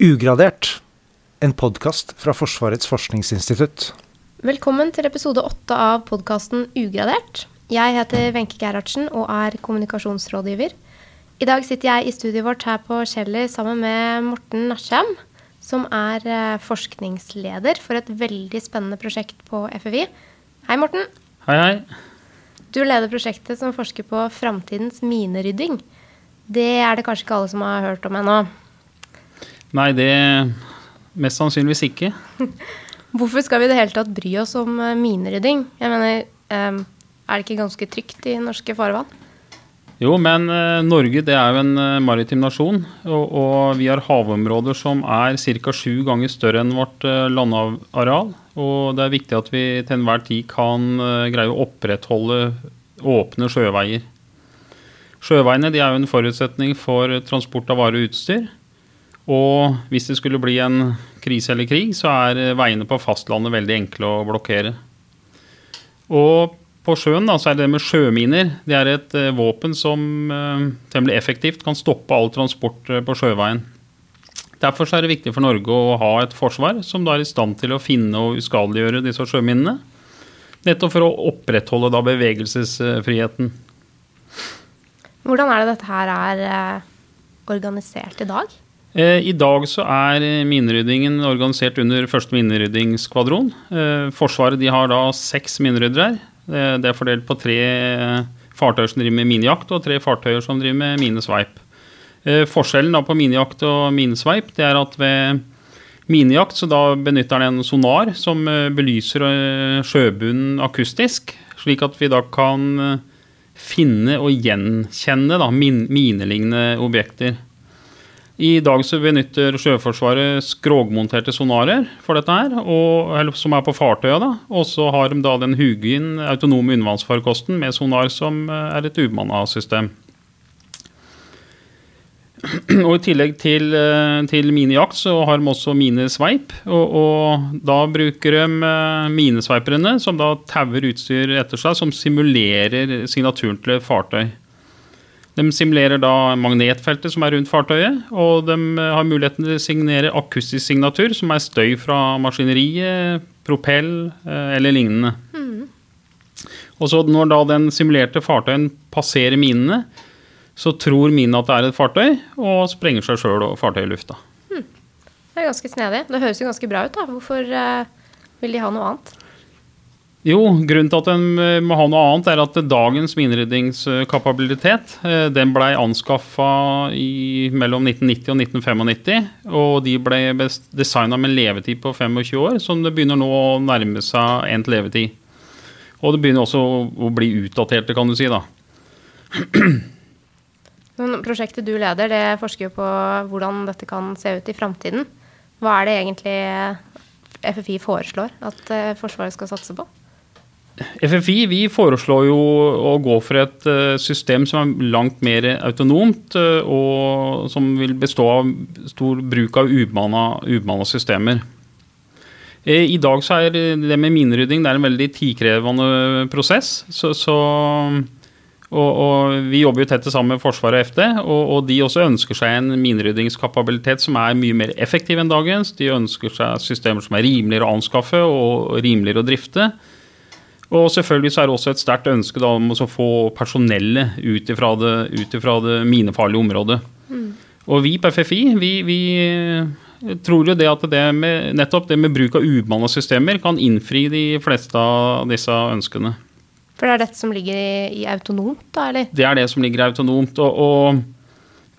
Ugradert, en podkast fra Forsvarets forskningsinstitutt. Velkommen til episode åtte av podkasten Ugradert. Jeg heter Wenche Gerhardsen og er kommunikasjonsrådgiver. I dag sitter jeg i studioet vårt her på Kjeller sammen med Morten Nascham, som er eh, forskningsleder for et veldig spennende prosjekt på FFI. Hei, Morten. Hei, hei. Du leder prosjektet som forsker på framtidens minerydding. Det er det kanskje ikke alle som har hørt om ennå. Nei, det mest sannsynligvis ikke. Hvorfor skal vi i det hele tatt bry oss om eh, minerydding? Jeg mener, um, er det ikke ganske trygt i norske farvann? Jo, men eh, Norge det er jo en eh, maritim nasjon, og, og, vi har havområder som er ca. sju ganger større enn vårt landareal. Og det er viktig at vi til enhver tid kan greie å opprettholde åpne sjøveier. Sjøveiene de er jo en forutsetning for transport av varer og utstyr. Og hvis det skulle bli en krise eller krig, så er veiene på fastlandet veldig enkle å blokkere. Og på sjøen da, så er det det med sjøminer. Det er et uh, våpen som uh, temmelig effektivt kan stoppe all transport på sjøveien. Derfor er det viktig for Norge å ha et forsvar som da er i stand til å finne og uskadeliggjøre disse sjøminene. Nettopp for å opprettholde da bevegelsesfriheten. Hvordan er det dette her er organisert i dag? Eh, I dag så er mineryddingen organisert under første mineryddingsskvadron. Eh, Forsvaret de har da seks mineryddere. Det er fordelt på tre fartøyer som driver med minejakt, og tre fartøyer som driver med minesveip. Eh, forskjellen da på minejakt og minesveip det er at ved minejakt så da benytter den en sonar som belyser sjøbunnen akustisk, slik at vi da kan finne og gjenkjenne da, minelignende objekter. I dag så benytter Sjøforsvaret skrogmonterte sonarer for dette her, og, som er på fartøya. Og så har de da den Hugin autonome undervannsfarkosten med sonar som eh, er et ubemanna system. Og I tillegg til, eh, til minejakt så har de også minesveip. Og, og da bruker de eh, minesveiperne som da tauer utstyr etter seg som simulerer signaturen til fartøy. De simulerer da magnetfeltet som er rundt fartøyet, og de eh, har muligheten til å signere akustisk signatur, som er støy fra maskineriet, propell eller lignende. Mm. Og så Når da den simulerte fartøyen passerer minene, så tror minene at det er et fartøy, og sprenger seg sjøl og fartøyet i lufta. Mm. Det er ganske snedig. Det høres jo ganske bra ut. da. Hvorfor uh, vil de ha noe annet? Jo, grunnen til at en må ha noe annet, er at dagens mineryddingskapabilitet den blei anskaffa mellom 1990 og 1995. Og de ble designa med levetid på 25 år, som det begynner nå å nærme seg endt levetid. Og det begynner også å bli utdaterte, kan du si. da. Prosjektet du leder, det forsker jo på hvordan dette kan se ut i framtiden. Hva er det egentlig FFI foreslår at eh, Forsvaret skal satse på? FFI vi foreslår jo å gå for et eh, system som er langt mer autonomt, eh, og som vil bestå av stor bruk av ubemanna systemer. I dag så er det med minerydding er en veldig tidkrevende prosess. så, så og, og, Vi jobber jo tett sammen med Forsvaret og FD, og, og, de også ønsker seg en mineryddingskapabilitet som er mye mer effektiv enn dagens. De ønsker seg systemer som er rimeligere å anskaffe og rimeligere å drifte. Og selvfølgelig så er det også et sterkt ønske da, om å få personellet ut ifra det, ut ifra det minefarlige området. Mm. Og vi på FFI vi, vi, tror jo det at det med, nettopp det med bruk av ubemanna systemer kan innfri de fleste av disse ønskene. For det er dette som ligger i, i autonomt, da, eller? Det er det som ligger autonomt. og, og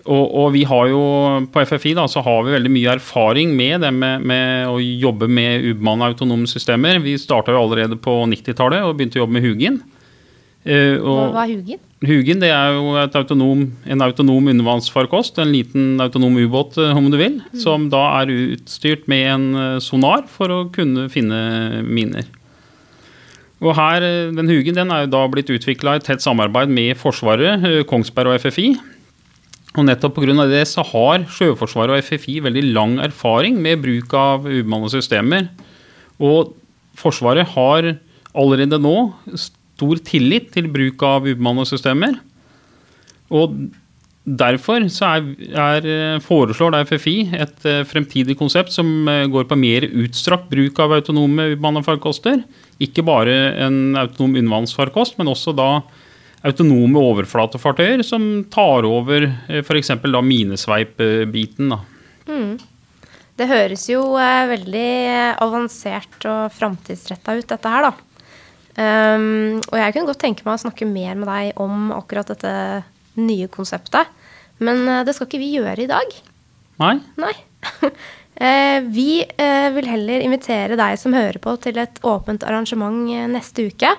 og, og, vi har jo på FFI da, så har vi veldig mye erfaring med det med, med å jobbe med ubemanna autonome systemer. Vi starta jo allerede på 90-tallet og begynte å jobbe med Hugin. Uh, Hva er Hugin? Hugin det er jo autonom, en autonom undervannsfarkost, en liten autonom ubåt eh, om du vil, mm. som da er utstyrt med en eh, sonar for å kunne finne miner. Og her, den Hugin den er jo da blitt utvikla i tett samarbeid med Forsvaret, Kongsberg og FFI. Og nettopp pga. det så har Sjøforsvaret og FFI veldig lang erfaring med bruk av ubemannede systemer. Og Forsvaret har allerede nå stor tillit til bruk av ubemannede systemer. Og Derfor så er, er, eh, foreslår da FFI et eh, fremtidig konsept som eh, går på mer utstrakt bruk av autonome ubemannede farkoster. Ikke bare en autonom undervannsfarkost, men også da autonome overflatefartøyer som tar over f.eks. minesveip-biten. Mm. Det høres jo veldig avansert og framtidsretta ut, dette her, da. Um, og jeg kunne godt tenke meg å snakke mer med deg om akkurat dette nye konseptet. Men uh, det skal ikke vi gjøre i dag. Nei? Nei. vi vil heller invitere deg som hører på, til et åpent arrangement neste uke.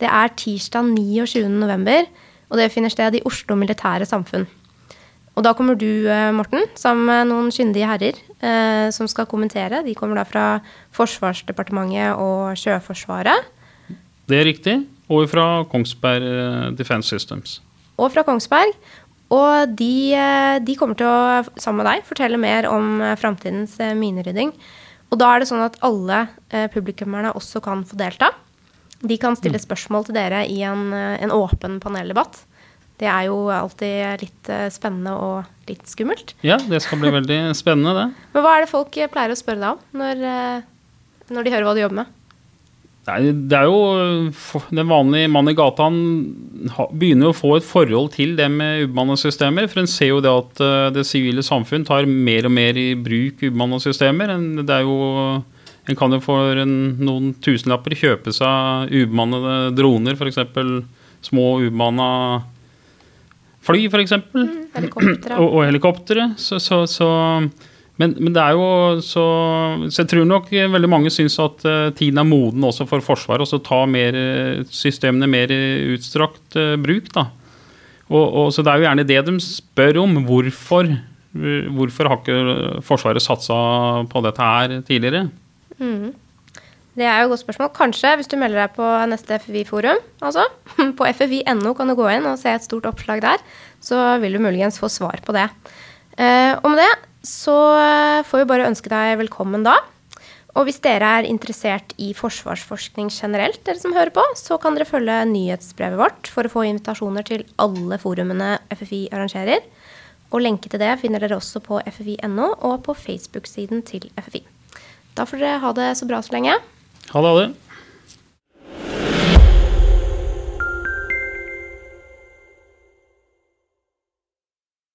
Det er tirsdag 29. november, og det finner sted i Oslo Militære Samfunn. Og da kommer du, Morten, sammen med noen kyndige herrer som skal kommentere. De kommer da fra Forsvarsdepartementet og Sjøforsvaret. Det er riktig. Og fra Kongsberg Defence Defense Systems. Og fra Kongsberg. Og de, eh, de, kommer til å, sammen med deg, fortelle mer om eh, framtidens minerydding. Og da er det sånn at alle publikummerne også kan få delta. De kan stille mm. spørsmål til dere i en, en åpen paneldebatt. Det er jo alltid litt spennende og litt skummelt. Ja, det skal bli veldig spennende, det. Men hva er det folk pleier å spørre deg om når, når de hører hva du jobber med? Nei, det er jo Den vanlige mann i gata begynner å få et forhold til det med ubemanna systemer. For en ser jo det at eh, det sivile samfunn tar mer og mer i bruk ubemanna systemer. Det er jo En kan jo for en, noen tusenlapper kjøpe seg ubemannede droner, f.eks. små ubemanna fly, f.eks. Mm, helikoptre. Og, og helikoptre. så, så, så men, men, det er jo så Så jeg tror nok veldig mange syns at uh, tiden er moden også for Forsvaret. Å ta mer, systemene mer utstrakt uh, bruk. da. Og, og, så det er jo gjerne det de spør om. Hvorfor, hvorfor har ikke Forsvaret satsa på dette her tidligere? Mm. Det er jo et godt spørsmål. Kanskje hvis du melder deg på neste FFI-forum, altså. På ffi.no kan du gå inn og se et stort oppslag der. Så vil du muligens få svar på det. Eh, med det så får vi bare ønske deg velkommen da. Og hvis dere er interessert i forsvarsforskning generelt, dere som hører på, så kan dere følge nyhetsbrevet vårt for å få invitasjoner til alle forumene FFI arrangerer. Og lenke til det finner dere også på ffi.no og på Facebook-siden til FFI. Da får dere ha det så bra så lenge. Ha det. Ha det.